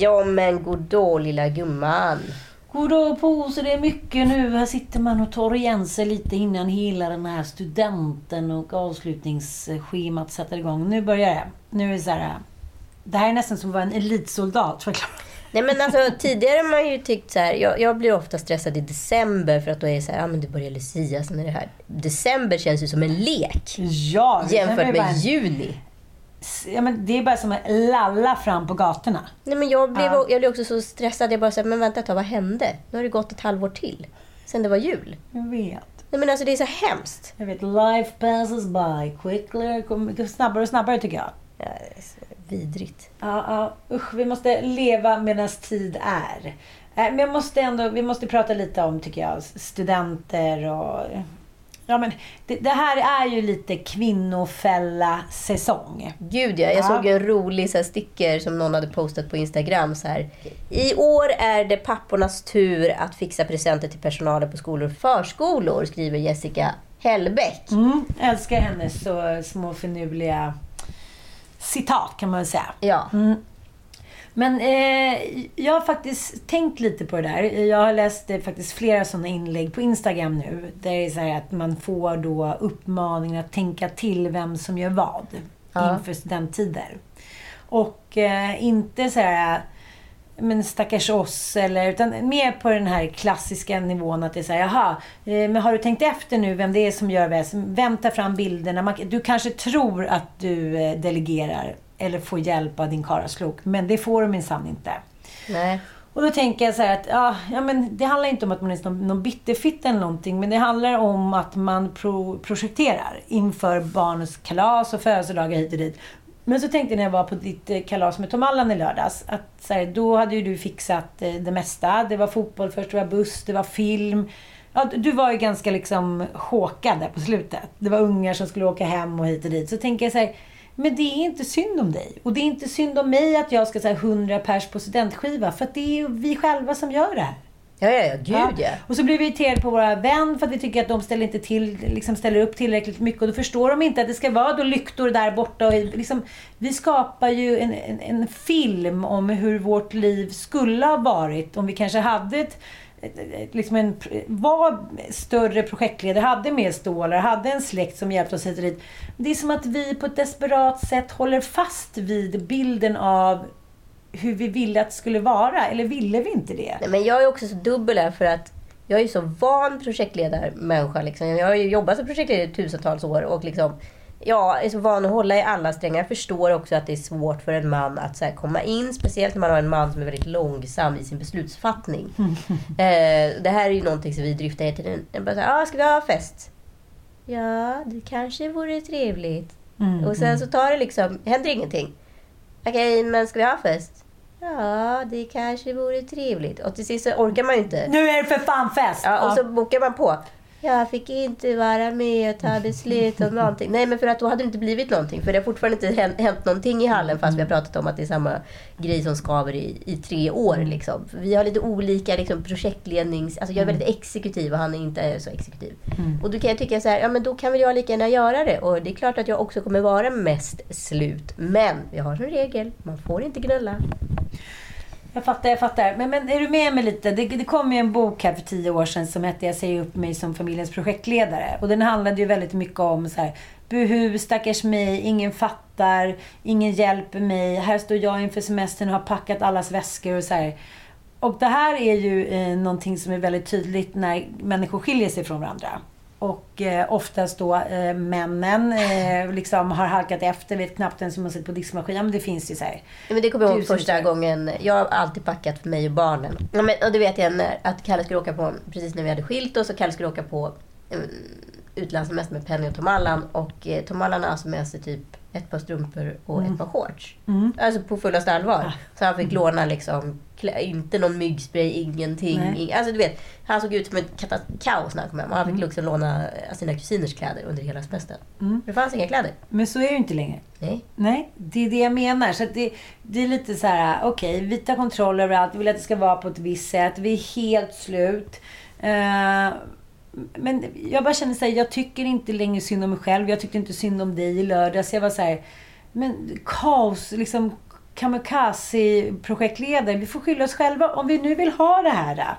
Ja men goddag lilla gumman. Goddag på så det är mycket nu. Här sitter man och tar igen sig lite innan hela den här studenten och avslutningsschemat sätter igång. Nu börjar det. Nu är det så här. Det här är nästan som att vara en elitsoldat. Nej men alltså tidigare har man ju tyckt så här. Jag, jag blir ofta stressad i december för att då är det så här, ja men det börjar Lucia, sen är det här. December känns ju som en lek. Ja, Jämfört med en- juni. Ja, men det är bara som att lalla fram på gatorna. Nej men jag blev, Ja. jag blev också så stressad. Jag bara så här, men vänta ett tag, vad hände? Nu har det gått ett halvår till. Sen det var jul. Jag vet. Nej men alltså det är så hemskt. Jag vet. Life passes by quickly. Snabbare och snabbare tycker jag. Ja, det är så vidrigt. Ja, ja. Usch, vi måste leva medan tid är. Eh, Men jag måste ändå, vi måste prata lite om, tycker jag, studenter och... Ja, men det, det här är ju lite kvinnofälla-säsong. Gud ja, jag Ja. såg en rolig så här, sticker som någon hade postat på Instagram. Så här. I år är det pappornas tur att fixa presenter till personalen på skolor och förskolor, skriver Jessica Hellbäck. Mm, älskar hennes så små finurliga citat, kan man väl säga. Ja. Men eh, jag har faktiskt tänkt lite på det där. Jag har läst eh, faktiskt flera sådana inlägg på Instagram nu. Där det är så här att man får då uppmaningen att tänka till vem som gör vad Ja. inför studenttider. Och eh, inte så här men stackars oss, eller, utan mer på den här klassiska nivån att det är så här, jaha, eh, men har du tänkt efter nu vem det är som gör vad? Vem tar fram bilderna? Du kanske tror att du eh, delegerar eller får hjälp av din karlslok, men det får du minsann inte. Nej. Och då tänker jag så här att ja, ja, men det handlar inte om att man är någon, någon bitterfitta eller någonting. Men det handlar om att man pro, projekterar inför barnens kalas och födelsedagar hit och dit. Men så tänkte jag när jag var på ditt eh, kalas med Tom Allan i lördags. Att så här, då hade ju du fixat eh, det mesta. Det var fotboll först, det var buss, det var film. Ja, du var ju ganska liksom chockad där på slutet. Det var ungar som skulle åka hem och hit och dit. Så tänker jag så här, men det är inte synd om dig. Och det är inte synd om mig att jag ska säga 100 pers på studentskiva. För att det är vi själva som gör det här. Ja, ja, ja. Gud ja. Och så blir vi irriterade på våra vän för att vi tycker att de ställer inte till, liksom ställer upp tillräckligt mycket. Och då förstår de inte att det ska vara då lyktor där borta. Och liksom, vi skapar ju en, en, en film om hur vårt liv skulle ha varit om vi kanske hade ett- Liksom en, var större projektledare, hade mer stålar, hade en släkt som hjälpte oss hit och dit. Det är som att vi på ett desperat sätt håller fast vid bilden av hur vi ville att det skulle vara. Eller ville vi inte det? Nej, men jag är också så dubbel här för att jag är så van projektledarmänniska. Liksom. Jag har ju jobbat som projektledare i tusentals år och liksom, ja, är så van att hålla i alla strängar. Jag förstår också att det är svårt för en man att så komma in, speciellt när man har en man som är väldigt långsam i sin beslutsfattning. eh, det här är ju någonting som vi dryftar hela tiden. Jag bara så här, ah, ska vi ha fest? Ja, det kanske vore trevligt. Mm, och sen så tar det liksom, händer ingenting. Okej, men ska vi ha fest? Ja, det kanske vore trevligt. Och till sist så orkar man ju inte. Nu är det för fan fest! Ja, och Ja. så bokar man på. Jag fick inte vara med och ta beslut om någonting. Nej, men för att då hade det inte blivit någonting. För det har fortfarande inte hänt, hänt någonting i hallen fast vi har pratat om att det är samma grej som skaver i, i tre år. Liksom. Vi har lite olika liksom, projektlednings... Alltså jag är väldigt exekutiv och han är inte så exekutiv. Och då kan jag tycka så här, ja men då kan väl jag lika gärna göra det. Och det är klart att jag också kommer vara mest slut. Men vi har en regel, man får inte gnälla. Jag fattar, jag fattar. Men, men är du med mig lite? Det, det kom ju en bok här för tio år sedan som hette Jag säger upp mig som familjens projektledare. Och den handlade ju väldigt mycket om så här, Buhu, stackars mig, ingen fattar, ingen hjälper mig. Här står jag inför semestern och har packat allas väskor och så här. Och det här är ju eh, någonting som är väldigt tydligt när människor skiljer sig från varandra. Och eh, oftast då eh, männen eh, liksom har halkat efter, vet knappt ens hur man sätter på diskmaskinen. Men det finns ju så här. Ja, men det kommer jag ihåg första saker. gången. Jag har alltid packat för mig och barnen. Ja, men, och det vet jag när, att Kalle skulle åka på, precis när vi hade skilt oss, och Kalle skulle åka på mm, utlandssemester med Penny och Tom Allan. Och eh, Tom Allan har alltså med sig typ ett par strumpor och ett par shorts. Alltså på fullaste allvar. Så han fick låna liksom, inte någon myggspray, ingenting. Ing- Alltså du vet, han såg ut som ett kaos när han kom hem. Och han fick liksom låna sina kusiners kläder under hela semestern. Det fanns inga kläder. Men så är det ju inte längre. Nej. Nej, det är det jag menar. Så det, det är lite så här, okej, vi tar kontroll över allt. Vi vill att det ska vara på ett visst sätt. Vi är helt slut. Eh, men jag bara känner såhär, jag tycker inte längre synd om mig själv. Jag tyckte inte synd om dig i lördags. Jag var såhär, men kaos, liksom kamikaze-projektledare. Vi får skylla oss själva. Om vi nu vill ha det här.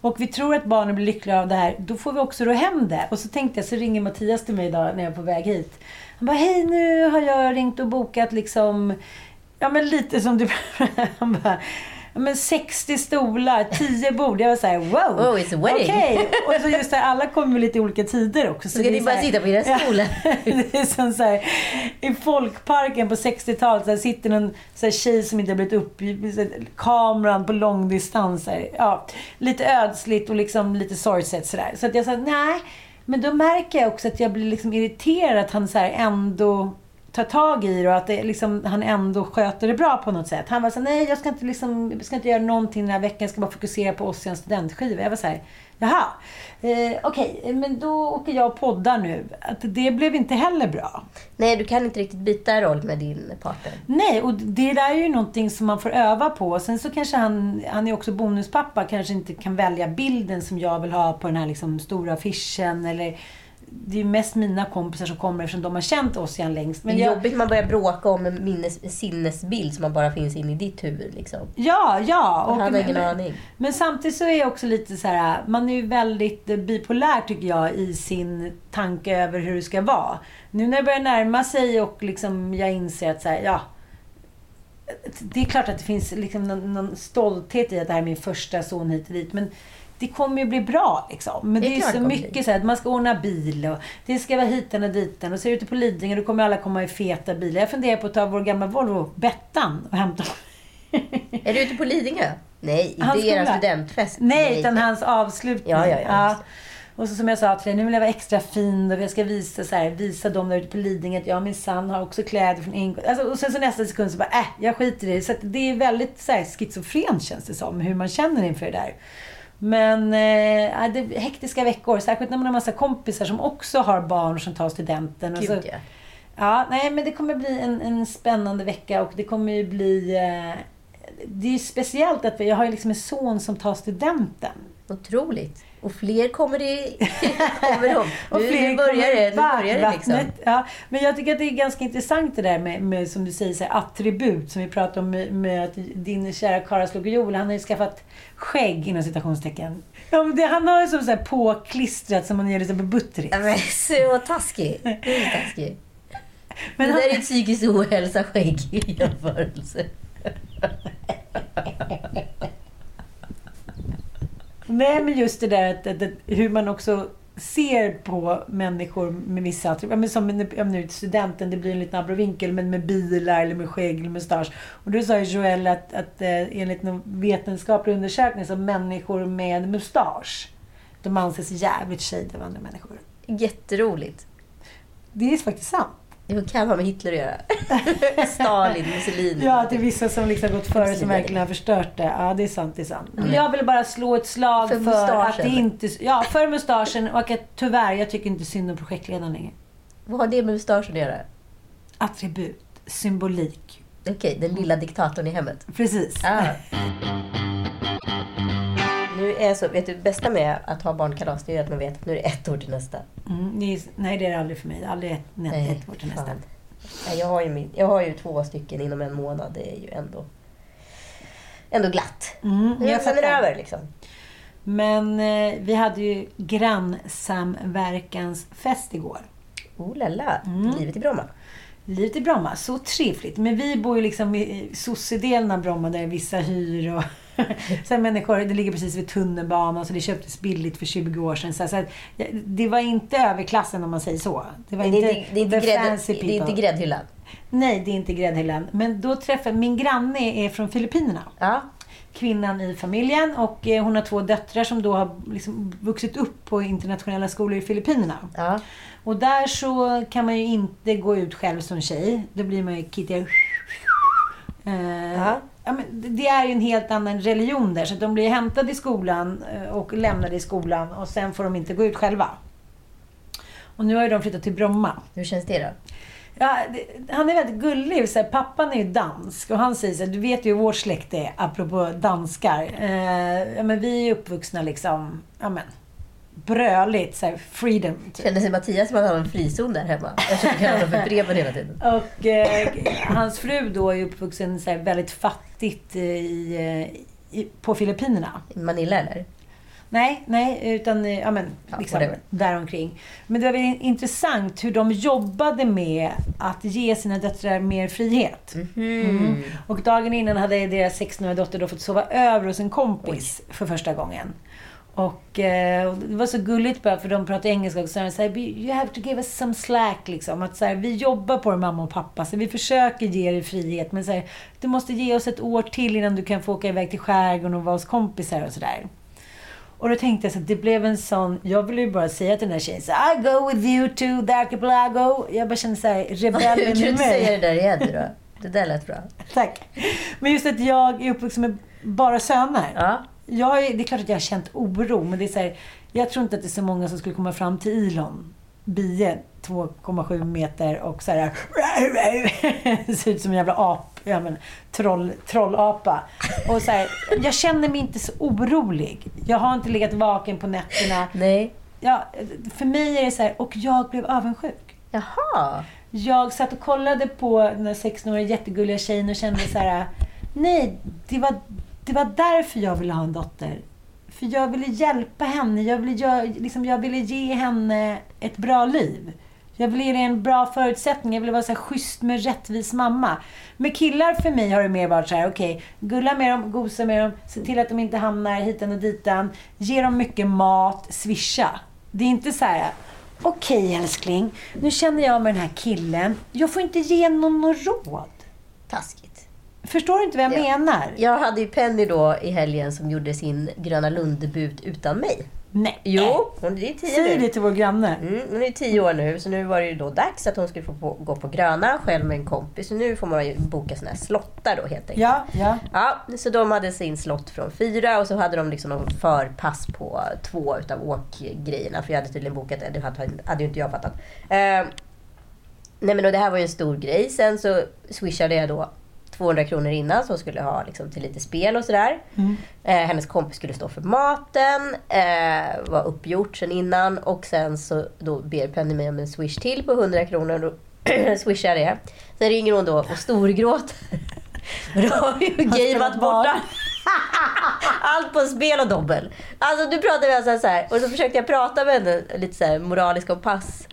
Och vi tror att barnen blir lyckliga av det här. Då får vi också ro hem det. Och så tänkte jag, så ringer Mattias till mig idag när jag är på väg hit. Han bara, hej nu har jag ringt och bokat liksom, ja men lite som du Han bara, men 60 stolar, 10 bord. Jag var såhär, wow! Oh, it's a wedding. Okej! Och så just det, alla kommer lite i olika tider också. Så ska ni bara sitta på era stolar? det är som så här, i folkparken på 60-talet, så här sitter någon så här tjej som inte har blivit upp kameran på långdistans. Ja, lite ödsligt och liksom lite sorgset sådär. Så att jag sa, nej. Men då märker jag också att jag blir liksom irriterad att han så ändå tar tag i det och att det liksom, han ändå sköter det bra på något sätt. Han var så här, nej jag ska inte, liksom, jag ska inte göra någonting den här veckan, jag ska bara fokusera på oss i en studentskiva. Jag var så här, jaha, eh, okej, men då åker jag och poddar nu. Att det blev inte heller bra. Nej, du kan inte riktigt byta roll med din partner. Nej, och det där är ju någonting som man får öva på. Sen så kanske han, han är också bonuspappa, kanske inte kan välja bilden som jag vill ha på den här liksom stora affischen. Eller, det är mest mina kompisar som kommer eftersom de har känt oss igen längst. Men det är jag, jobbigt man börjar bråka om en minnes, sinnesbild som bara finns in i ditt huvud. Liksom. Ja, ja. Och han har ingen aning. Men samtidigt så är jag också lite så här, man är ju väldigt eh, bipolär tycker jag i sin tanke över hur det ska vara. Nu när det börjar närma sig och liksom jag inser att så här, ja. Det är klart att det finns liksom någon, någon stolthet i att det här är min första son hit och dit. Men det kommer ju bli bra liksom. Men Det det är är, så det mycket bli. så här, att man ska ordna bil och det ska vara hiten och diten. Och så är du ute på Lidingö, då kommer alla komma i feta bilar. Jag funderar på att ta vår gamla Volvo, Bettan, och hämta Är du ute på Lidingö? Nej, Hans inte er studentfest. Nej, utan hans avslutning. Ja, ja, ja. Och så som jag sa till dig, nu vill jag vara extra fin och jag ska visa, så här, visa dem där ute på Lidingö att jag min sann har också kläder från England. Alltså, och sen så nästa sekund så bara, äh, jag skiter i det. Så det är väldigt så här, schizofrent känns det som, hur man känner inför det där. Men eh, det är hektiska veckor, särskilt när man har massa kompisar som också har barn som tar studenten. Och så, Gud, ja. Ja, nej men det kommer bli en, en spännande vecka och det kommer ju bli... Eh, det är ju speciellt att jag har liksom en son som tar studenten. Otroligt. Och fler kommer det... kommer de. Och Nu, fler nu börjar det, nu börjar det liksom. Ja, men jag tycker att det är ganska intressant det där med, med som du säger, så här, attribut. Som vi pratade om med, med att din kära Karlslog Joel, han har ju skaffat skägg inom citationstecken. Ja, men det, han har ju som så här påklistrat som man gör liksom på Buttery. Ja, Men så taskig. Det är taskig. Men det han- där är psykisk ohälsa skägg i jämförelse. Nej, men just det där att, att, att, hur man också ser på människor med vissa attribut. Som ja, nu studenten, det blir en liten abrovinkel, men med bilar eller med skägg eller mustasch. Och då sa ju Joel att, att eh, enligt en vetenskaplig undersökning så människor med mustasch, de anses jävligt shade av andra människor. Jätteroligt. Det är faktiskt sant. Det kan ha med Hitler att göra. Stalin, Mussolini. Ja, att det är vissa som liksom gått före som verkligen har förstört det. Ja, det är sant. Det är sant. Jag vill bara slå ett slag För för, att det inte... Ja, för mustaschen och att tyvärr, jag tycker inte synd om projektledaren längre. Vad har det med mustaschen att göra? Attribut, symbolik. Okej, den lilla diktatorn i hemmet. Precis. Ah. Är så, vet du, bästa med att ha barnkalas det är att man vet att nu är det ett år till nästa. Mm, det är, nej, det är det aldrig för mig. Aldrig ett, nej, ett år till nästa. fan. Nej, jag, har ju min, jag har ju två stycken inom en månad. Det är ju ändå, ändå glatt. Mm, jag sen är det över liksom. Men eh, vi hade ju grannsamverkansfest igår. Oh la la, Mm. livet i Bromma. Livet i Bromma, så trevligt. Men vi bor ju liksom i sossedelen av Bromma där vissa hyr och sen människor, det ligger precis vid tunnelbanan så det köptes billigt för 20 år sedan. Så, så det var inte överklassen om man säger så. Det var Det är inte, inte, det inte, grädd, fancy det är inte gräddhyllan. Nej, det är inte gräddhyllan. Men då träffade, min granne är från Filippinerna. Ja. Kvinnan i familjen och eh, hon har två döttrar som då har liksom vuxit upp på internationella skolor i Filippinerna. ja. Och där så kan man ju inte gå ut själv som tjej. Då blir man ju kittig. Eh, Ja. Ja, men det- är ju en helt annan religion där. Så de blir hämtade i skolan eh, och lämnade i skolan och sen får de inte gå ut själva. Och nu har ju de flyttat till Bromma. Hur känns det då? Ja, det, han är väldigt gullig. Så här, pappan är ju dansk och han säger så här, du vet ju hur vårt släkt är, apropå danskar. Eh, ja, men vi är uppvuxna liksom, ja men, bröligt, så här, freedom. Typ. Kände sig Mattias som att han hade en frizon där hemma? Jag försöker kalla honom för Bremen hela tiden. Och eh, hans fru då är uppvuxen så här, väldigt fattigt eh, i, eh, i, på Filippinerna. Manila eller? Nej, nej, utan eh, ja, men, Ja, liksom, whatever. däromkring. Men det var väldigt intressant hur de jobbade med att ge sina döttrar mer frihet. Mm. Och dagen innan hade deras 16-åriga dotter då fått sova över hos en kompis för första gången. Och eh, och det var så gulligt bara för de pratade engelska också. Så sa, you have to give us some slack liksom. Att så här, vi jobbar på det mamma och pappa. Så vi försöker ge dig frihet. Men så här, du måste ge oss ett år till innan du kan få åka iväg till skärgården och vara hos kompisar och sådär. Och då tänkte jag så att det blev en sån... Jag ville ju bara säga till den där tjejen så I go with you to the archipelago. Jag bara kände Kan rebellen du i inte säga mig. det där igen då? Det där lät bra. Tack. Men just att jag är uppvuxen med bara söner. Ja. Jag det är klart att jag har känt oro, men det är så här, jag tror inte att det är så många som skulle komma fram till Elon. Bie, 2,7 meter och så här... ser ut som en jävla ap, ja, men, troll, trollapa. Och så här, jag känner mig inte så orolig. Jag har inte legat vaken på nätterna. Nej. Ja, för mig är det så här, och jag blev avundsjuk. Jaha. Jag satt och kollade på den här 16-åriga jättegulliga tjejen och kände så här, nej, det var, det var därför jag ville ha en dotter. För jag ville hjälpa henne, jag ville, jag, liksom, jag ville ge henne ett bra liv. Jag ville ge henne en bra förutsättning, jag ville vara så här schysst med rättvis mamma. Med killar för mig har det mer varit så här, okej, gulla med dem, gosa med dem, se till att de inte hamnar hitan och ditan, ge dem mycket mat, swisha. Det är inte så här, okej älskling, nu känner jag med den här killen, jag får inte ge någon något råd. Taskigt. Förstår du inte vad jag Ja. menar? Jag hade ju Penny då i helgen som gjorde sin Gröna Lund-debut utan mig. Nej. Jo, hon är tio Säg det till vår granne. Mm, hon är tio år nu, så nu var det ju då dags att hon skulle få på, gå på Gröna själv med en kompis. Så nu får man ju boka såna här slottar då helt enkelt. Ja, ja. Ja, så de hade sin slott från fyra och så hade de liksom någon förpass på två utav åkgrejerna. För jag hade tydligen bokat det, det hade, ju inte jag fattat. Eh, nej men och det här var ju en stor grej. Sen så swishade jag då 200 kronor innan som skulle ha liksom, till lite spel och sådär. Eh, hennes kompis skulle stå för maten, eh, var uppgjort sen innan och sen så då ber Penny mig om en swish till på 100 kronor och då swishar jag det. Sen ringer hon då och storgråter. Då har vi ju gameat borta allt på spel och dobbel. Alltså nu pratar vi alltså så här och så försökte jag prata med henne lite så här moralisk kompass.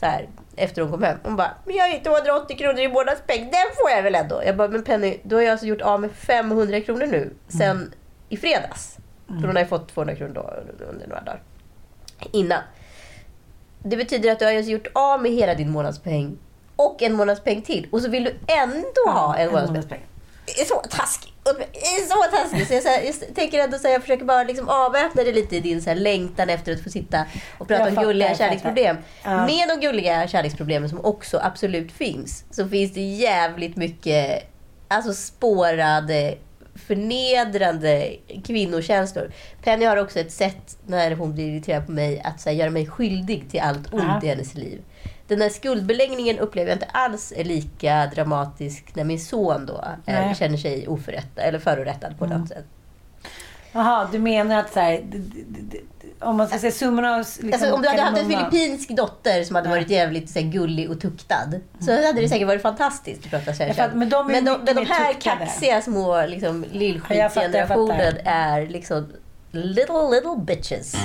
Så här, efter hon kom hem. Hon bara, men jag har ju 280 kronor i månadspeng, den får jag väl ändå? Jag bara, men Penny, då har jag alltså gjort av med 500 kronor nu sen i fredags. För hon har ju fått 200 kronor då under några dagar. Innan. Det betyder att du har alltså gjort av med hela din månadspeng och en månadspeng till. Och så vill du ändå ha en månadspeng. månadspeng. Det är så taskigt. Det är så taskigt. Så jag, så här, jag tänker ändå så här, jag försöker bara liksom avväpna det lite i din så här, längtan efter att få sitta och prata Jag om fattar, gulliga kärleksproblem. Ja. Med de gulliga kärleksproblemen som också absolut finns, så finns det jävligt mycket alltså spårade, förnedrande kvinnokänslor. Penny har också ett sätt, när hon blir irriterad på mig, att så här, göra mig skyldig till allt ont Ja. i hennes liv. Den här skuldbeläggningen upplever jag inte alls är lika dramatisk när min son då eh, Nej. känner sig oförrättad, eller förorättad på något sätt. Jaha, du menar att så här, om man ska säga summan av liksom, Alltså, om du hade haft en filippinsk dotter som hade varit jävligt så här, gullig och tuktad så hade det säkert varit fantastiskt att prata att- men de men de, men de här kaxiga små liksom, lillskitsgenerationen är liksom little, little bitches.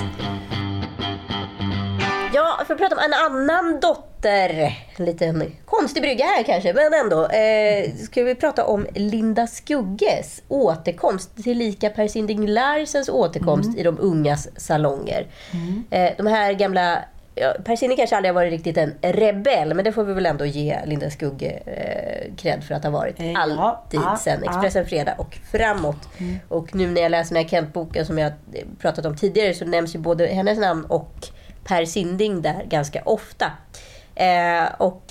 Ja, för att prata om en annan dotter. En liten konstig brygga här kanske, men ändå. Eh, ska vi prata om Linda Skugges återkomst, tillika Per Sinding Larsens återkomst i de ungas salonger. Eh, de här gamla... Ja, per Sinding kanske aldrig har varit riktigt en rebell, men det får vi väl ändå ge Linda Skugge eh, cred för att ha varit. Eh, ja, Alltid ja, sen ja. Expressen Fredag och framåt. Och nu när jag läser den här Kent-boken som jag pratat om tidigare så nämns ju både hennes namn och Per Sinding där ganska ofta. Eh, och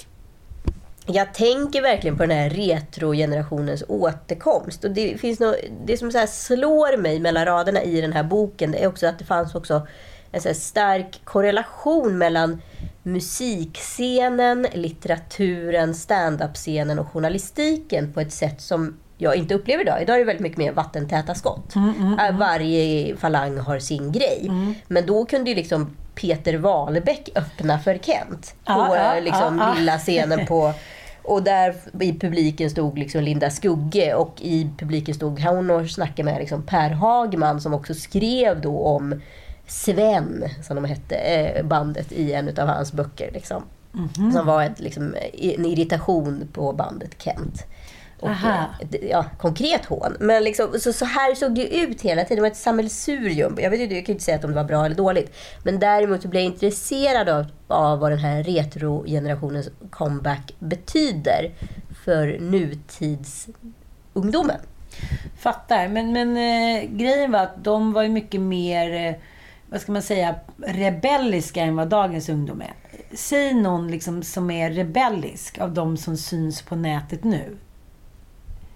jag tänker verkligen på den här retrogenerationens återkomst. Och det, finns nå det som så här slår mig mellan raderna i den här boken är också att det fanns också en så stark korrelation mellan musikscenen, litteraturen, standup-scenen och journalistiken på ett sätt som jag inte upplever idag. Idag är det väldigt mycket mer vattentäta skott. Äh, Varje falang har sin grej. Men då kunde ju liksom Peter Wahlbeck öppna för Kent. På ja, eh, liksom ja. lilla scenen på... Och där i publiken stod liksom Linda Skugge och i publiken stod hon och snackade med liksom Per Hagman som också skrev då om Sven, som de hette, eh, bandet i en av hans böcker. Liksom. Mhm. Som var ett, liksom, en irritation på bandet Kent. Och, eh, ja, konkret hån. Men liksom, så, så här såg det ut hela tiden. Det var ett sammelsurium. Jag, vet, inte, jag kan inte säga att om det var bra eller dåligt. Men däremot så blev jag intresserad av, av vad den här retrogenerationens comeback betyder för nutidsungdomen. Fattar. Men, men eh, grejen var att de var ju mycket mer, eh, vad ska man säga, rebelliska än vad dagens ungdom är. Säg någon liksom som är rebellisk av de som syns på nätet nu.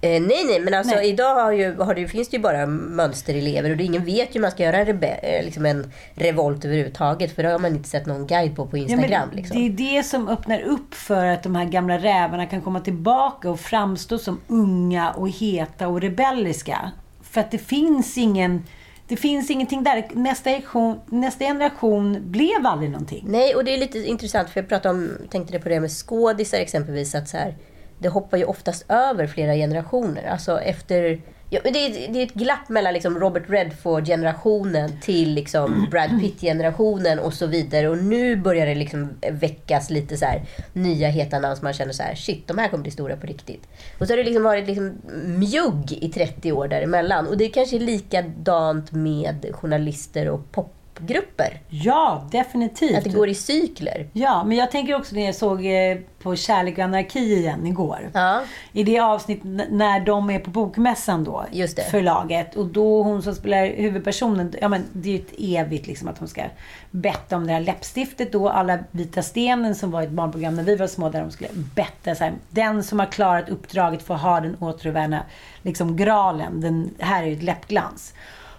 Eh, nej, nej, men alltså Nej. idag har ju, har det, finns det ju bara mönsterelever och det, ingen vet ju hur man ska göra en, rebe, eh, liksom en revolt överhuvudtaget. För det har man inte sett någon guide på på Ja, Instagram. men liksom. Det är det som öppnar upp för att de här gamla rävarna kan komma tillbaka och framstå som unga och heta och rebelliska. För att det finns ingen... Det finns ingenting där. Nästa generation, nästa generation blev aldrig någonting. Nej, och det är lite intressant för jag pratade om, tänkte det på det med skådisar exempelvis. Att så här, det hoppar ju oftast över flera generationer. Alltså efter... Ja, det, är, det är ett glapp mellan liksom Robert Redford-generationen till liksom Brad Pitt-generationen och så vidare. Och nu börjar det liksom väckas lite så här nya heta namn som man känner så här, shit, de här kommer bli stora på riktigt. Och så har det liksom varit liksom mjugg i 30 år däremellan. Och det är kanske likadant med journalister och popgrupper. Ja, definitivt. Att det går i cykler. Ja, men jag tänker också när jag såg eh, på Kärlek och anarki igen igår. Ja. I det avsnitt när de är på bokmässan då. Just det. Förlaget. Och då hon som spelar huvudpersonen. Ja men det är ju ett evigt liksom att hon ska betta om det här läppstiftet då. Alla Vita stenen som var ett barnprogram när vi var små. Där de skulle betta så här. Den som har klarat uppdraget får ha den återvända liksom graalen. Den här är ju ett läppglans.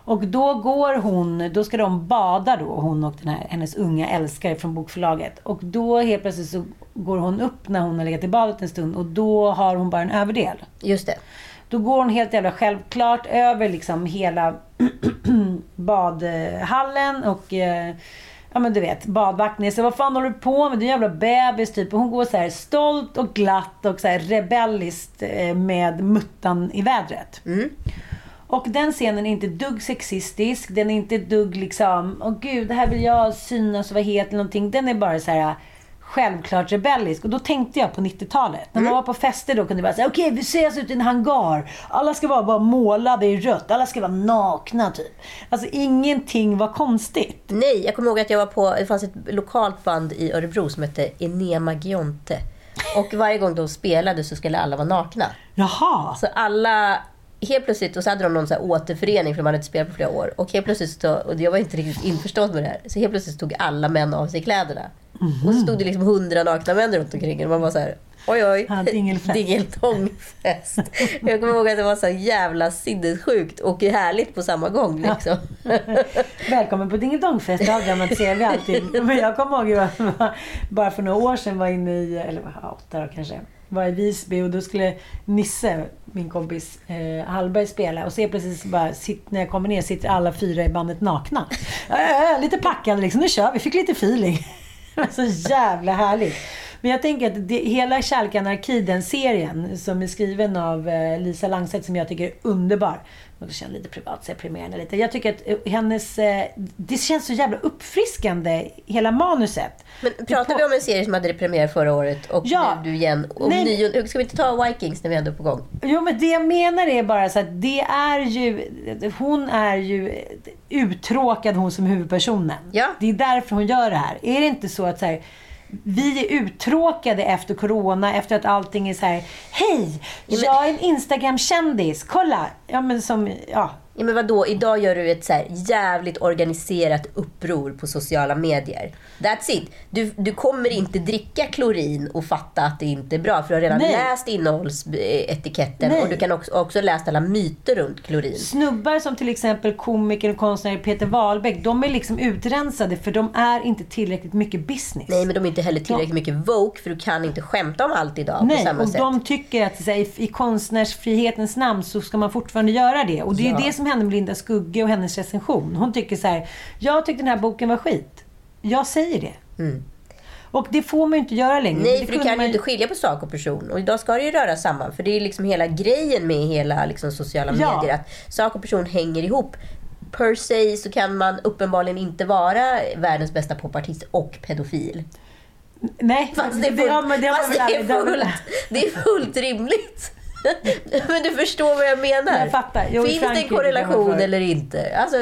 Och då går hon, då ska de bada då, hon och den här, hennes unga älskare från bokförlaget. Och då helt plötsligt så går hon upp när hon har legat i badet en stund och då har hon bara en överdel. Just det. Då går hon helt jävla självklart över liksom hela badhallen och eh, Ja men du vet, badvakten säger vad fan håller du på med? Du är en jävla bebis typ. Och hon går så här stolt och glatt och så här rebelliskt eh, med muttan i vädret. Och den scenen är inte dugg sexistisk. Den är inte dugg liksom, åh gud, det här vill jag synas och vara het eller någonting. Den är bara så här självklart rebellisk. Och då tänkte jag på 90-talet. När man var på fester då kunde vara såhär, okej vi ses ute i en hangar. Alla ska vara bara målade i rött. Alla ska vara nakna typ. Alltså ingenting var konstigt. Nej, jag kommer ihåg att jag var på, det fanns ett lokalt band i Örebro som hette Enema Gionte. Och varje gång de spelade så skulle alla vara nakna. Jaha. Så alla, helt plötsligt, och så hade de någon så här återförening för de hade inte spelat på flera år. Och helt plötsligt, så, och jag var inte riktigt införstådd med det här, så helt plötsligt tog alla män av sig kläderna. Och så stod det liksom hundra nakna män runt omkring och man var så här, oj oj. Ja, dingelfest. Dingeltångfest. jag kommer ihåg att det var så jävla sinnessjukt och härligt på samma gång. Liksom. Välkommen på dingelidongfest, det avdramatiserar vi alltid. Men jag kommer ihåg att jag bara för några år sedan var inne i, eller ja, åtta år kanske, var i Visby och då skulle Nisse, min kompis eh, Hallberg, spela. Och så precis bara, sitt, när jag kommer ner sitter alla fyra i bandet nakna. Äh, lite packade liksom, nu kör vi, fick lite feeling. så jävla härligt. Men jag tänker att det, hela Kärlek anarki, den serien som är skriven av eh, Lisa Langset som jag tycker är underbar. Och det känns lite privat, så jag premierade lite. Jag tycker att eh, hennes... Eh, det känns så jävla uppfriskande, hela manuset. Men pratar vi om en serie som hade premiär förra året och Ja. nu du igen? Och Nej. ny, ska vi inte ta Vikings när vi ändå är på gång? Jo, men det jag menar är bara så att det är ju... Hon är ju uttråkad, hon som huvudpersonen. Ja. Det är därför hon gör det här. Är det inte så att så här, vi är uttråkade efter corona, efter att allting är så här. Hej! Jag är en Instagram-kändis. Kolla! Ja, men som... Ja. Ja, men vadå? Idag gör du ett så här jävligt organiserat uppror på sociala medier. That's it. Du, du kommer inte dricka klorin och fatta att det inte är bra. För du har redan Nej. läst innehållsetiketten Nej. och du kan också, också läst alla myter runt klorin. Snubbar som till exempel komikern och konstnären Peter Wahlbeck, de är liksom utrensade för de är inte tillräckligt mycket business. Nej, men de är inte heller tillräckligt mycket woke för du kan inte skämta om allt idag på Nej, samma och sätt. de tycker att här, i, i konstnärsfrihetens namn så ska man fortfarande göra det. Och det är Ja. det som hände med Linda Skugge och hennes recension. Hon tycker så här, jag tyckte den här boken var skit. Jag säger det. Och det får man ju inte göra längre. Mm. Nej, Det för du kan man ju inte skilja på sak och person. Och idag ska det ju röra samman. För det är liksom hela grejen med hela liksom, sociala Ja. medier. Att sak och person hänger ihop. Per se så kan man uppenbarligen inte vara världens bästa popartist och pedofil. Nej, Fast det är fullt, ja, det väl det är det fullt, det är fullt rimligt. Men du förstår vad jag menar. Jag fattar. Jo, Finns det en korrelation eller inte? Alltså,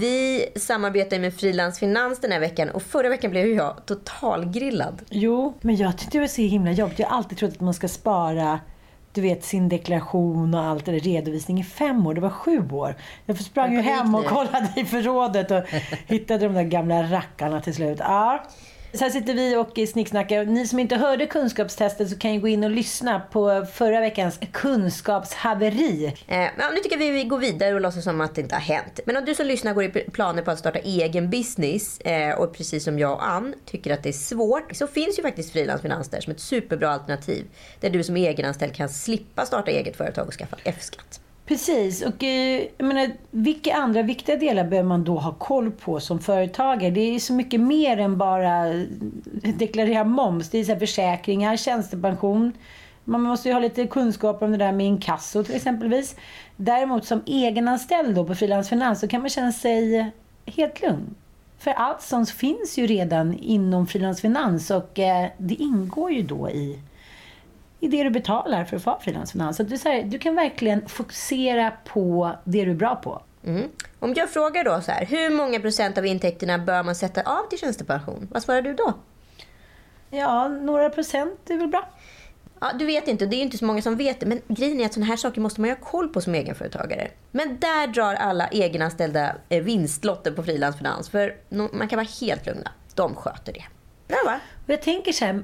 vi samarbetar med Frilans Finans den här veckan och förra veckan blev jag totalgrillad. Jo, men jag tyckte det var så himla jobbigt. Jag har alltid trott att man ska spara du vet sin deklaration och allt där, redovisning i fem år. Det var sju år. Jag sprang ju hem och kollade i förrådet och hittade de där gamla rackarna till slut. Ja. Så här sitter vi och snicksnackar. Ni som inte hörde kunskapstestet så kan ju gå in och lyssna på förra veckans kunskapshaveri. Eh, ja, nu tycker jag vi går vidare och låtsas som att det inte har hänt. Men om du som lyssnar går i planer på att starta egen business eh, och precis som jag och Ann tycker att det är svårt så finns ju faktiskt frilansfinans där som ett superbra alternativ. Där du som egenanställd kan slippa starta eget företag och skaffa F-skatt. Precis. Och eh, jag menar, vilka andra viktiga delar behöver man då ha koll på som företagare? Det är så mycket mer än bara eh, deklarera moms. Det är så här försäkringar, tjänstepension. Man måste ju ha lite kunskap om det där med inkasso till exempelvis. Däremot som egenanställd då på Frilansfinans så kan man känna sig helt lugn. För allt sånt finns ju redan inom Frilansfinans och eh, det ingår ju då i i det du betalar för att få ha frilansfinans. Så så här, du kan verkligen fokusera på det du är bra på. Mm. Om jag frågar då så här, hur många procent av intäkterna bör man sätta av till tjänstepension? Vad svarar du då? Ja, några procent är väl bra. Ja, du vet inte, det är ju inte så många som vet det. Men grejen är att sådana här saker måste man ju ha koll på som egenföretagare. Men där drar alla egenanställda eh, vinstlotter på frilansfinans. För man kan vara helt lugna. De sköter det. Bra va? Jag tänker så här,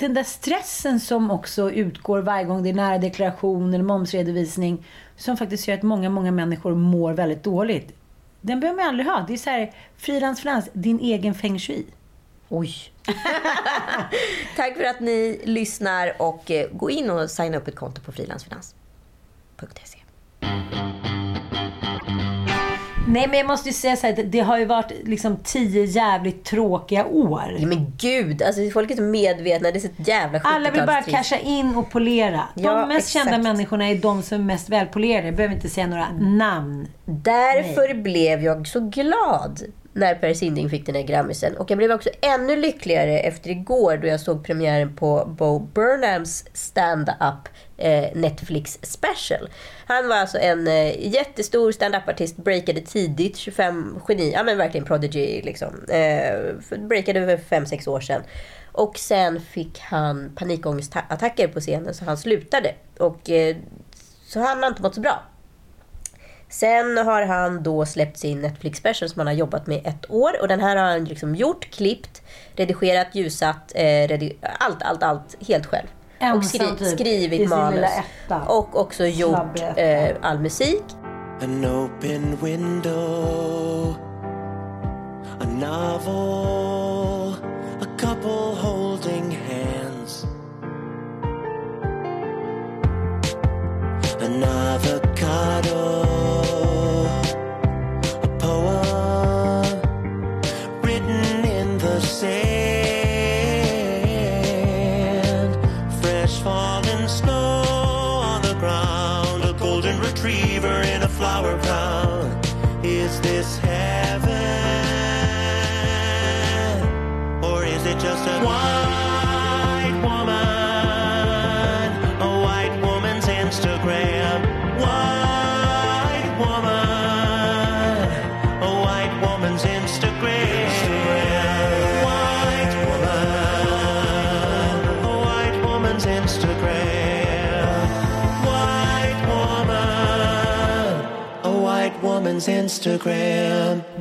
den där stressen som också utgår varje gång det är nära deklaration eller momsredovisning, som faktiskt gör att många, många människor mår väldigt dåligt. Den behöver man aldrig ha. Det är så här, frilansfinans, din egen feng shui. Oj. Tack för att ni lyssnar och eh, gå in och signa upp ett konto på frilansfinans.se. Nej, men jag måste ju säga så här, det har ju varit liksom tio jävligt tråkiga år. Ja, men gud, alltså folk är så medvetna. Det är så ett jävla 70-talstrist. Alla vill bara casha in och polera. De Ja, mest exakt. kända människorna är de som är mest välpolerade. Jag behöver inte säga några namn. Därför blev jag så glad när Per Sinding fick den här Grammisen. Och jag blev också ännu lyckligare efter igår då jag såg premiären på Bo Burnhams stand-up eh, Netflix special. Han var alltså en eh, jättestor standup-artist, breakade tidigt, 25, geni, ja men verkligen prodigy liksom. Eh, breakade för 5-6 år sedan. Och sen fick han panikångestattacker på scenen så han slutade. Och eh, så han har inte mått så bra. Sen har han då släppt sin Netflix special som han har jobbat med ett år. Och den här har han liksom gjort, klippt, redigerat, ljusat, eh, redi allt, allt, allt helt själv. Ensam och skri typ, skrivit manus. Och också gjort eh, all musik. An open window, a novel, a couple holding hands, an avocado,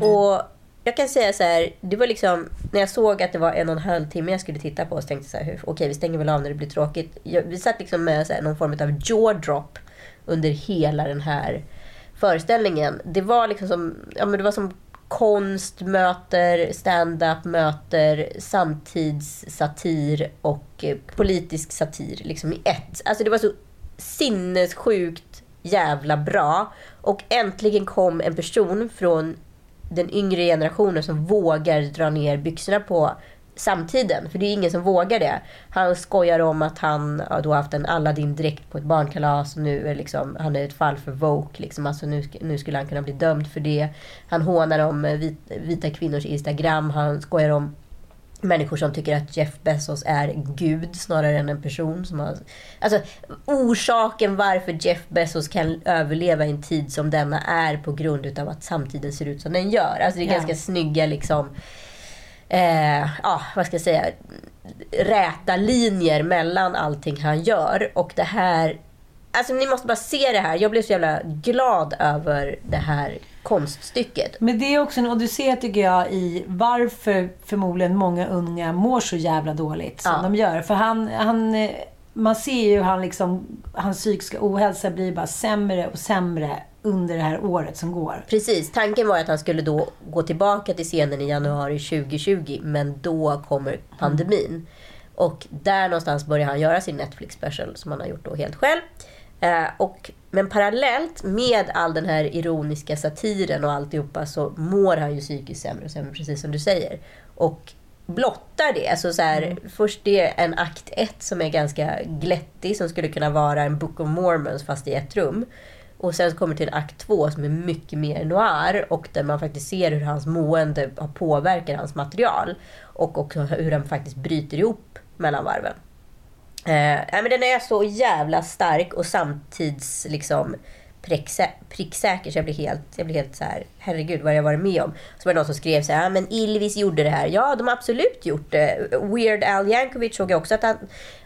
Och jag kan säga så här, det var liksom, när jag såg att det var en och en halv timme jag skulle titta på så tänkte jag så här, okej vi stänger väl av när det blir tråkigt. Jag, vi satt liksom med så här, någon form av jaw drop under hela den här föreställningen. Det var liksom som, ja men det var som konst möter stand-up möter samtidssatir och eh, politisk satir liksom i ett. Alltså det var så sinnessjukt jävla bra. Och äntligen kom en person från den yngre generationen som vågar dra ner byxorna på samtiden. För det är ingen som vågar det. Han skojar om att han har då haft en Aladdin-dräkt på ett barnkalas och nu är liksom, han är ett fall för Vogue. Liksom. Alltså nu, nu skulle han kunna bli dömd för det. Han hånar om eh, vit, vita kvinnors Instagram. Han skojar om människor som tycker att Jeff Bezos är gud snarare än en person som har... Alltså orsaken varför Jeff Bezos kan överleva i en tid som denna är på grund utav att samtiden ser ut som den gör. Alltså det är Ja. ganska snygga liksom... Eh, ja, vad ska jag säga? Räta linjer mellan allting han gör. Och det här... Alltså ni måste bara se det här. Jag blev så jävla glad över det här konststycket. Men det är också en odyssé tycker jag i varför förmodligen många unga mår så jävla dåligt som Ja. de gör. För han, han, eh, man ser ju hur han liksom, hans psykiska ohälsa blir bara sämre och sämre under det här året som går. Precis, tanken var att han skulle då gå tillbaka till scenen i januari 2020, men då kommer pandemin. Och där någonstans börjar han göra sin Netflix special som han har gjort då helt själv. Eh, och, men parallellt med all den här ironiska satiren och alltihopa så mår han ju psykiskt sämre och sämre, precis som du säger. Och blottar det. Alltså så här, Först det är en akt 1 som är ganska glättig, som skulle kunna vara en Book of Mormons fast i ett rum. Och sen kommer till akt 2 som är mycket mer noir och där man faktiskt ser hur hans mående har påverkat hans material. Och också hur han faktiskt bryter ihop mellan varven. Eh, men den är så jävla stark och samtids liksom pricksä- pricksäker så jag blir helt, jag blir helt så här, herregud vad har jag varit med om? Så var det någon som skrev så här, ah, men Ilvis gjorde det här. Ja, de har absolut gjort det. Weird Al Yankovic såg jag också att han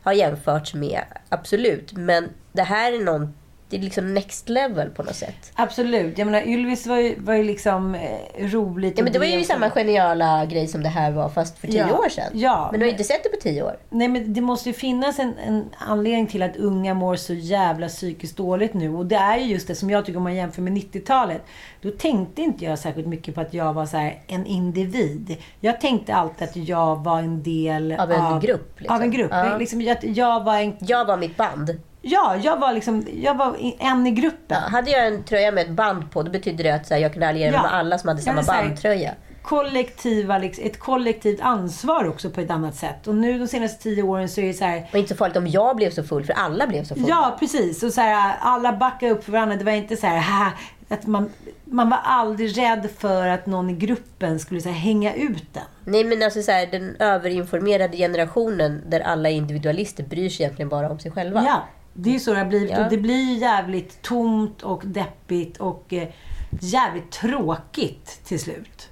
har jämförts med. Absolut. Men det här är någon, det är liksom next level på något sätt. Absolut. Jag menar, Ylvis var ju, var ju liksom eh, roligt. Ja, men det var ju samma geniala grej som det här var fast för tio Ja. år sedan. Ja, men du har men- inte sett det på tio år. Nej, men det måste ju finnas en, en anledning till att unga mår så jävla psykiskt dåligt nu. Och det är ju just det som jag tycker om man jämför med 90-talet. Då tänkte inte jag särskilt mycket på att jag var så en individ. Jag tänkte alltid att jag var en del Av en grupp, liksom. Av en grupp. Ja. Liksom, jag, jag var en... Jag var mitt band. Ja, jag var liksom... Jag var en i Ja, gruppen. hade jag en tröja med ett band på, då betydde det att så här, jag kunde alliera mig Ja. med alla som hade Ja, samma här- bandtröja. Kollektiva, liksom, ett kollektivt ansvar också på ett annat sätt. Och nu de senaste tio åren så är det så här... Och inte så farligt om jag blev så full, för alla blev så fulla. Ja, precis. Och så här, alla backade upp för varandra. Det var inte så här, "Haha, att man, man var aldrig rädd för att någon i gruppen skulle så här, hänga ut den. Nej men alltså så här, den överinformerade generationen där alla individualister bryr sig egentligen bara om sig själva. Ja, det är ju så det har blivit. Ja. Och det blir ju jävligt tomt och deppigt och eh, jävligt tråkigt till slut.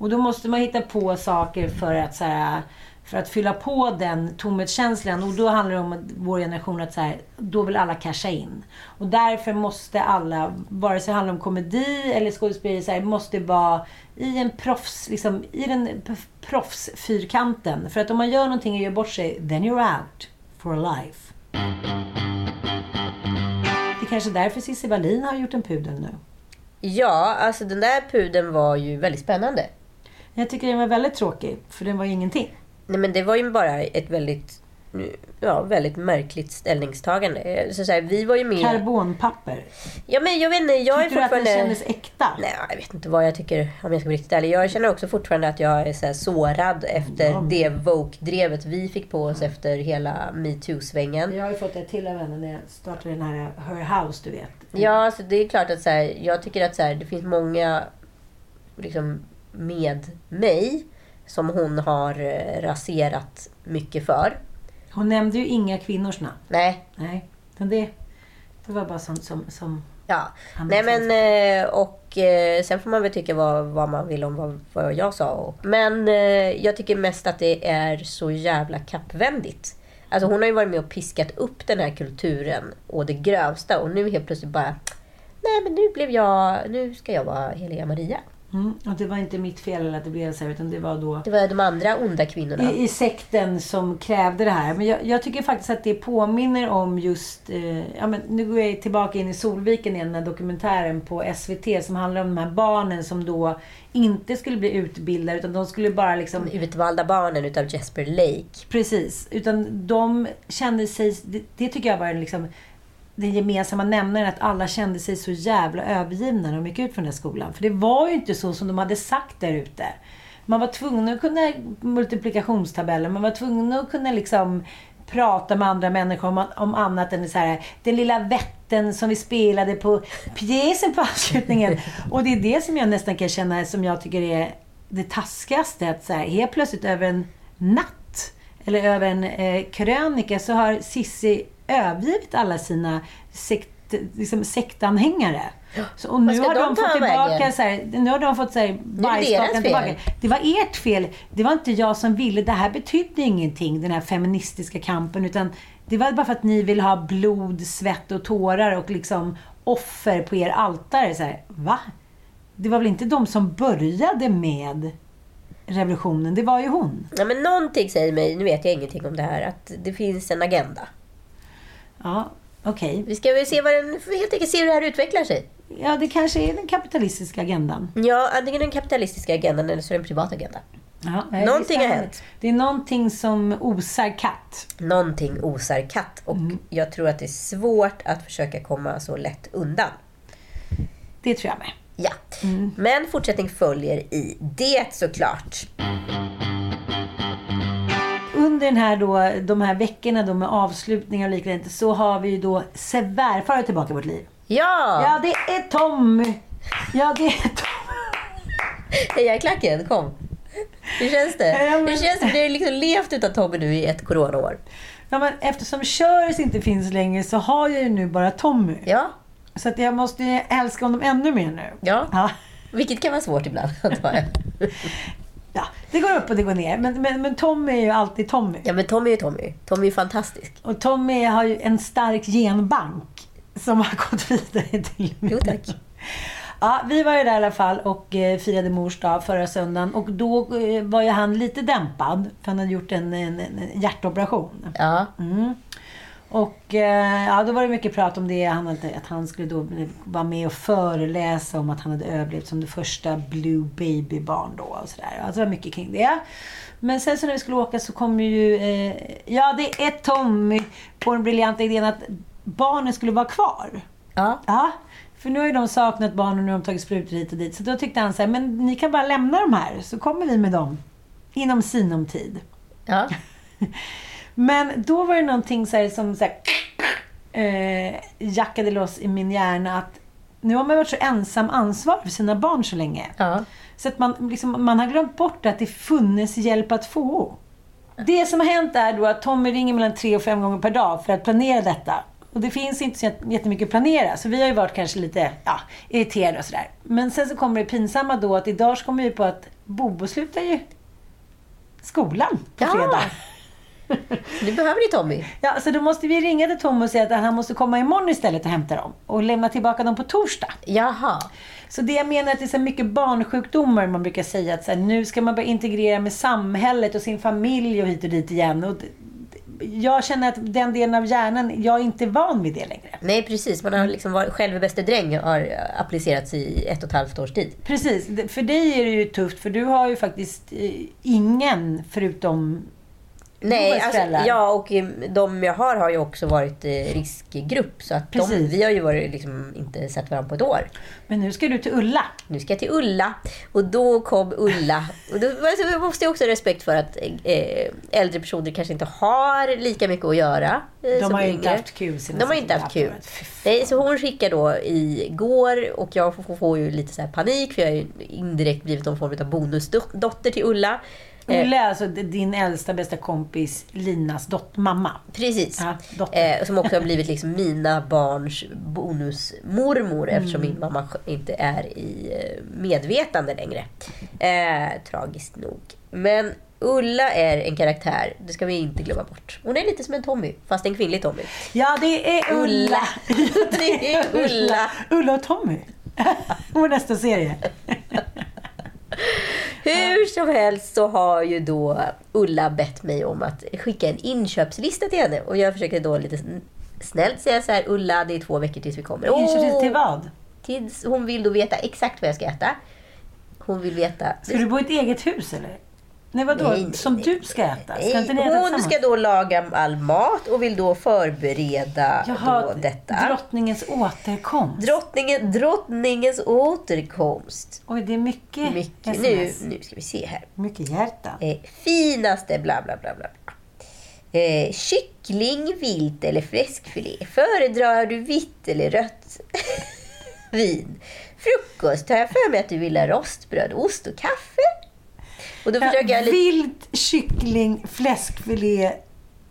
Och då måste man hitta på saker för att, så här, för att fylla på den tomhetskänslan. Och då handlar det om att vår generation att så här, då vill alla casha in. Och därför måste alla, vare sig det handlar om komedi eller skådespeleri, så här, måste vara i en proffs, liksom, i den proffsfyrkanten. För att om man gör någonting och gör bort sig, then you're out for life. Det är kanske därför Cissi Wallin har gjort en pudel nu. Ja, alltså den där pudeln var ju väldigt spännande. Jag tycker den var väldigt tråkig, för den var ju ingenting. Nej men det var ju bara ett väldigt, ja, väldigt märkligt ställningstagande. Så, så här, vi var ju med... Karbonpapper. Ja men jag vet inte, jag är Tyckte du att fortfarande... den kändes äkta? Nej, jag vet inte vad jag tycker om jag ska vara riktigt ärlig. Jag känner också fortfarande att jag är så här sårad efter Ja, det Vogue-drevet vi fick på oss efter hela metoo-svängen. Jag har ju fått ett till av henne när jag startade den här Her House, du vet. Ja, så det är klart att så här, jag tycker att så här, det finns många liksom, med mig som hon har eh, raserat mycket för. Hon nämnde ju inga kvinnors namn. Nej, Nej, men det, det var bara sånt som... som ja. Nej men eh, och eh, sen får man väl tycka vad, vad man vill om vad, vad jag sa. Och- Men eh, jag tycker mest att det är så jävla kappvändigt. Alltså hon har ju varit med och piskat upp den här kulturen och det grövsta och nu helt plötsligt bara Nej men nu blev jag, nu ska jag vara heliga Maria. Mm, och det var inte mitt fel att det blev så här, utan det var då Det var de andra onda kvinnorna. i, i sekten som krävde det här. Men jag, jag tycker faktiskt att det påminner om just... Eh, ja, men nu går jag tillbaka in i Solviken igen, den här dokumentären på SVT som handlar om de här barnen som då inte skulle bli utbildade utan de skulle bara liksom... De utvalda barnen utav Jesper Lake. Precis. Utan de kände sig... Det, det tycker jag var liksom den gemensamma nämnaren att alla kände sig så jävla övergivna när de gick ut från den här skolan. För det var ju inte så som de hade sagt där ute. Man var tvungen att kunna multiplikationstabeller, man var tvungen att kunna liksom prata med andra människor om, om annat än så här, den lilla vätten som vi spelade på pjäsen på avslutningen. Och det är det som jag nästan kan känna som jag tycker är det taskigaste. Att så här, helt plötsligt över en natt eller över en eh, krönika så har Sissi övergivit alla sina sekt, liksom, sektanhängare. Så, och nu har de, de fått tillbaka så här, nu har de fått så här, fel. tillbaka. Det var ert fel. Det var inte jag som ville. Det här betydde ingenting, den här feministiska kampen. Utan det var bara för att ni vill ha blod, svett och tårar och liksom offer på er altare. Så här, va? Det var väl inte de som började med revolutionen? Det var ju hon. Ja, men någonting säger mig, nu vet jag ingenting om det här, att det finns en agenda. Ja, okej. Vi ska väl se vad den, helt enkelt se hur det här utvecklar sig. Ja, det kanske är den kapitalistiska agendan. Ja, antingen den kapitalistiska agendan eller så den privata agendan. Ja, nej, Någonting det är har hänt. Det är någonting som osar katt. Någonting osar katt och jag tror att det är svårt att försöka komma så lätt undan. Det tror jag med. Ja, men fortsättning följer i det såklart. Under den här då, de här veckorna då med avslutningar och liknande så har vi ju då svärfar tillbaka i vårt liv. Ja! Ja, det är Tommy! Ja, det är Tommy. Heja klacken, kom! Hur känns det? Ja, men- Hur känns det? Vi har ju liksom levt utan Tommy nu i ett coronaår. Ja, men eftersom Köris inte finns längre så har jag ju nu bara Tommy. Ja, Så att jag måste ju älska honom ännu mer nu. ja. Ja. Vilket kan vara svårt ibland, antar jag. Ja, det går upp och det går ner. Men, men, men Tommy är ju alltid Tommy. Ja, men Tommy är Tommy. Tommy är fantastisk. Och Tommy har ju en stark genbank som har gått vidare till Jo, tack. Ja, vi var ju där i alla fall och eh, firade mors dag förra söndagen. Och då eh, var ju han lite dämpad. För han hade gjort en, en, en hjärtoperation. Ja. Mm. Och eh, ja, då var det mycket prat om det. Han hade, att han skulle då vara med och föreläsa om att han hade överlevt som det första Blue Baby-barn då. Och sådär. Alltså det var mycket kring det. Men sen så när vi skulle åka så kom ju... Eh, ja, det är Tommy på den briljanta idén att barnen skulle vara kvar. Ja. Ja, för nu har ju de saknat barnen och nu har de tagit sprutor hit och dit. Så då tyckte han så här, men ni kan bara lämna de här så kommer vi med dem. Inom sinom tid. Ja. Men då var det någonting så här, som så här, eh, jackade loss i min hjärna att nu har man varit så ensam ansvar för sina barn så länge. Ja. Så att man, liksom, man har glömt bort att det funnits hjälp att få. Det som har hänt är då att Tommy ringer mellan tre och fem gånger per dag för att planera detta. Och det finns inte så jättemycket att planera, så vi har ju varit kanske lite ja, irriterade och sådär. Men sen så kommer det pinsamma då att idag så kommer vi på att Bobo slutar ju skolan på Ja. Nu behöver ni Tommy. Ja, så då måste vi ringa till Tom och säga att han måste komma imorgon istället och hämta dem. Och lämna tillbaka dem på torsdag. Jaha. Så det jag menar är att det är så mycket barnsjukdomar man brukar säga att så här, nu ska man börja integrera med samhället och sin familj och hit och dit igen. Och jag känner att den delen av hjärnan, jag är inte van vid det längre. Nej, precis. Man har liksom varit själv bäste dräng har applicerats i ett och ett halvt års tid. Precis, för dig är det ju tufft för du har ju faktiskt eh, ingen förutom Nej, alltså, ja och eh, de jag har har ju också varit eh, riskgrupp. Så att de, vi har ju varit, liksom, inte sett varandra på ett år. Men nu ska du till Ulla. Nu ska jag till Ulla. Och då kom Ulla. Och då alltså, måste jag också ha respekt för att eh, äldre personer kanske inte har lika mycket att göra. De har ju inte haft kul De har inte haft kul. Nej, så hon skickar då igår och jag får, får ju lite så här panik för jag har ju indirekt blivit någon form av bonusdotter till Ulla. Eh, Ulla är alltså din äldsta bästa kompis Linas dot mamma. Precis. Ja, dotter. eh, som också har blivit liksom mina barns bonusmormor eftersom min mamma inte är i eh, medvetande längre. Eh, tragiskt nog. Men Ulla är en karaktär, det ska vi inte glömma bort. Hon är lite som en Tommy, fast en kvinnlig Tommy. Ja, det är Ulla. Det är Ulla. Ulla och Tommy. Vår nästa serie. Hur som helst så har ju då Ulla bett mig om att skicka en inköpslista till henne. Och jag försöker då lite sn- snällt säga så här, Ulla det är två veckor tills vi kommer. Inköpslista till vad? Tills hon vill då veta exakt vad jag ska äta. Hon vill veta... Ska du bo i ett eget hus eller? Nej, vadå? Nej, Som du ska äta? Ska inte ni äta hon tillsammans? ska då laga all mat och vill då förbereda Jaha, då detta. drottningens återkomst. Drottningen, drottningens återkomst. Oj, det är mycket, Mycket, nu, nu ska vi se här. Mycket hjärta. Eh, finaste bla bla bla. bla. Eh, kyckling, vilt eller fläskfilé. Föredrar du vitt eller rött vin? Frukost har jag för mig att du vill ha rostbröd, ost och kaffe. Och då försöker jag lite... Vilt, kyckling, fläskfilé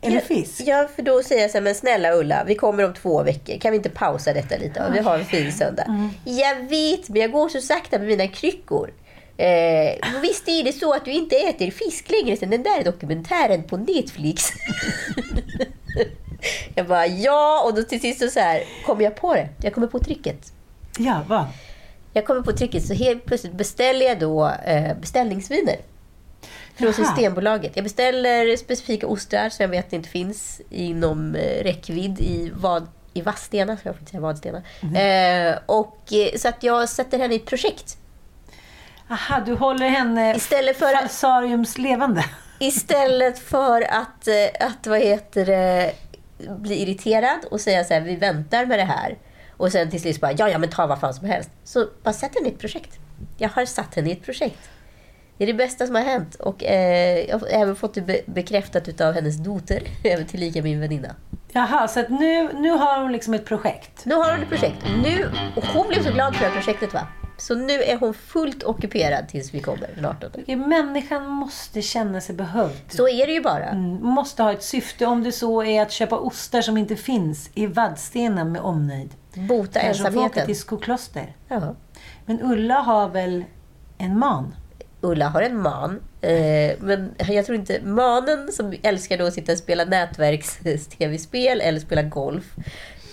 eller fisk? Ja, för då säger jag så här, men snälla Ulla, vi kommer om två veckor. Kan vi inte pausa detta lite? Vi har en fin söndag. Mm. Jag vet, men jag går så sakta med mina kryckor. Eh, visst är det så att du inte äter fisk längre sen den där dokumentären på Netflix? jag bara, ja, och då till sist så, så här, kom jag på det. Jag kommer på tricket. Ja, vad? Jag kommer på tricket, så helt plötsligt beställer jag då eh, beställningsviner. Från. Systembolaget. Jag beställer specifika ostrar som jag vet inte finns inom eh, räckvidd i, vad, i Vadstena. Ska jag inte säga Vadstena. Mhm. Eh, och, eh, så att jag sätter henne i ett projekt. Aha, du håller henne Istället för falsariums levande. Istället för att, eh, att vad heter det, bli irriterad och säga så här, vi väntar med det här. Och sen till slut bara, ja, ja men ta vad fan som helst. Så bara sätt henne i ett projekt. Jag har satt henne i ett projekt. Det är det bästa som har hänt. Och eh, jag har även fått det be- bekräftat av hennes dotter, även tillika min väninna. Jaha, så att nu, nu har hon liksom ett projekt. Nu har hon ett projekt. Nu, och hon blev så glad för det här projektet va. Så nu är hon fullt ockuperad tills vi kommer den 18. Människan måste känna sig behövd. Så är det ju bara. Mm, måste ha ett syfte, om det så är att köpa ostar som inte finns i Vadstena med omnejd. Bota Kanske ensamheten. till Skokloster. Ja. Men Ulla har väl en man? Ulla har en man. Eh, men jag tror inte... Manen som älskar då att sitta och spela nätverks-tv-spel eller spela golf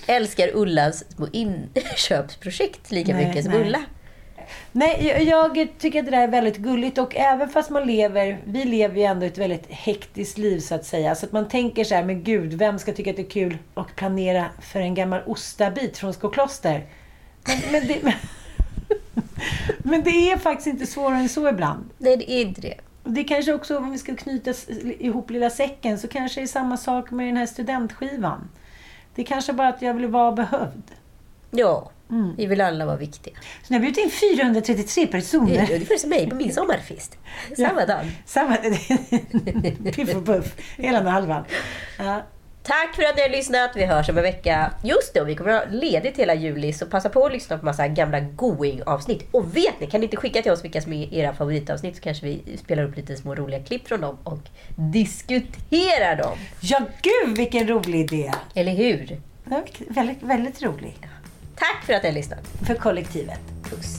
älskar Ullas små inköpsprojekt lika Nej, mycket som nej. Ulla. Nej, jag, jag tycker att det där är väldigt gulligt och även fast man lever, vi lever ju ändå ett väldigt hektiskt liv så att säga. Så att man tänker så här, men gud, vem ska tycka att det är kul att planera för en gammal ostabit från Skokloster? Men, men, det, men det är faktiskt inte svårare än så ibland. Nej, det är inte det. Det kanske också, om vi ska knyta ihop lilla säcken, så kanske det är samma sak med den här studentskivan. Det är kanske bara att jag vill vara behövd. Ja, Mm. vi vill alla vara viktiga. Så när jag bjudit in 433 Det personer. är ungefär som mig på min sommarfest. Samma dag. Samma... Piff och puff, hela den halvan. Ja. Tack för att ni har lyssnat. Vi hörs om en vecka. Just det, och vi kommer att ha ledigt hela juli. Så passa på att lyssna på massa gamla going-avsnitt. Och vet ni, kan ni inte skicka till oss vilka som är era favoritavsnitt så kanske vi spelar upp lite små roliga klipp från dem och diskuterar dem. Ja, gud vilken rolig idé! Eller hur? Väldigt, väldigt rolig. Tack för att ni har lyssnat. För kollektivet. Puss.